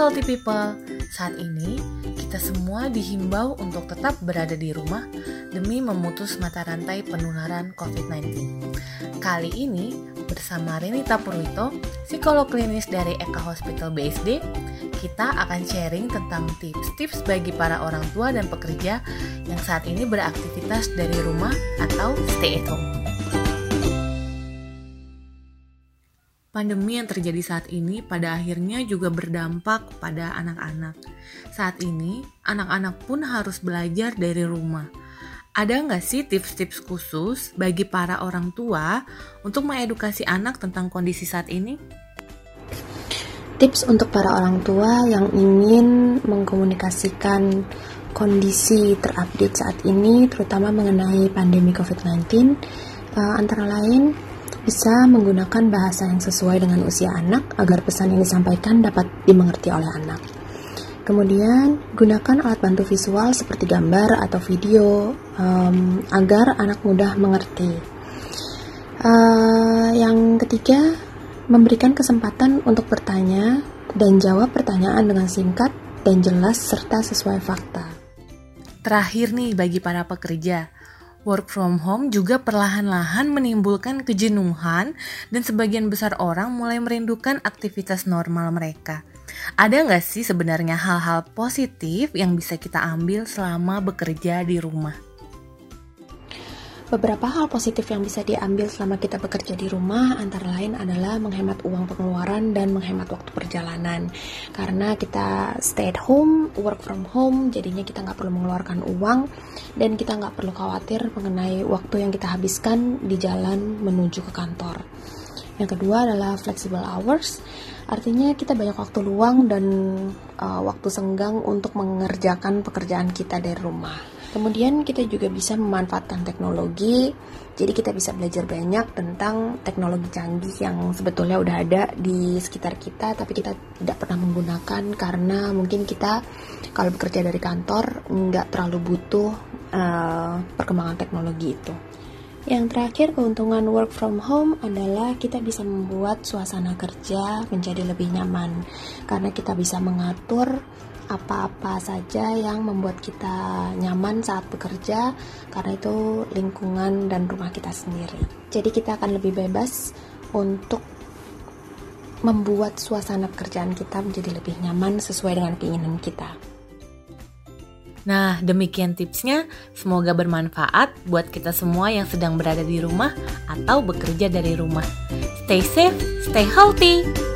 healthy people. Saat ini kita semua dihimbau untuk tetap berada di rumah demi memutus mata rantai penularan COVID-19. Kali ini bersama Renita Purwito, psikolog klinis dari Eka Hospital BSD, kita akan sharing tentang tips-tips bagi para orang tua dan pekerja yang saat ini beraktivitas dari rumah atau stay at home. Pandemi yang terjadi saat ini pada akhirnya juga berdampak pada anak-anak. Saat ini, anak-anak pun harus belajar dari rumah. Ada nggak sih tips-tips khusus bagi para orang tua untuk mengedukasi anak tentang kondisi saat ini? Tips untuk para orang tua yang ingin mengkomunikasikan kondisi terupdate saat ini, terutama mengenai pandemi COVID-19, uh, antara lain bisa menggunakan bahasa yang sesuai dengan usia anak agar pesan yang disampaikan dapat dimengerti oleh anak. Kemudian, gunakan alat bantu visual seperti gambar atau video um, agar anak mudah mengerti. Uh, yang ketiga, memberikan kesempatan untuk bertanya dan jawab pertanyaan dengan singkat dan jelas serta sesuai fakta. Terakhir nih bagi para pekerja, Work from home juga perlahan-lahan menimbulkan kejenuhan dan sebagian besar orang mulai merindukan aktivitas normal mereka. Ada nggak sih sebenarnya hal-hal positif yang bisa kita ambil selama bekerja di rumah? Beberapa hal positif yang bisa diambil selama kita bekerja di rumah antara lain adalah menghemat uang pengeluaran dan menghemat waktu perjalanan. Karena kita stay at home, work from home, jadinya kita nggak perlu mengeluarkan uang dan kita nggak perlu khawatir mengenai waktu yang kita habiskan di jalan menuju ke kantor. Yang kedua adalah flexible hours, artinya kita banyak waktu luang dan uh, waktu senggang untuk mengerjakan pekerjaan kita dari rumah. Kemudian kita juga bisa memanfaatkan teknologi, jadi kita bisa belajar banyak tentang teknologi canggih yang sebetulnya udah ada di sekitar kita, tapi kita tidak pernah menggunakan karena mungkin kita kalau bekerja dari kantor nggak terlalu butuh uh, perkembangan teknologi itu. Yang terakhir, keuntungan work from home adalah kita bisa membuat suasana kerja menjadi lebih nyaman karena kita bisa mengatur apa-apa saja yang membuat kita nyaman saat bekerja karena itu lingkungan dan rumah kita sendiri. Jadi kita akan lebih bebas untuk membuat suasana pekerjaan kita menjadi lebih nyaman sesuai dengan keinginan kita. Nah, demikian tipsnya. Semoga bermanfaat buat kita semua yang sedang berada di rumah atau bekerja dari rumah. Stay safe, stay healthy.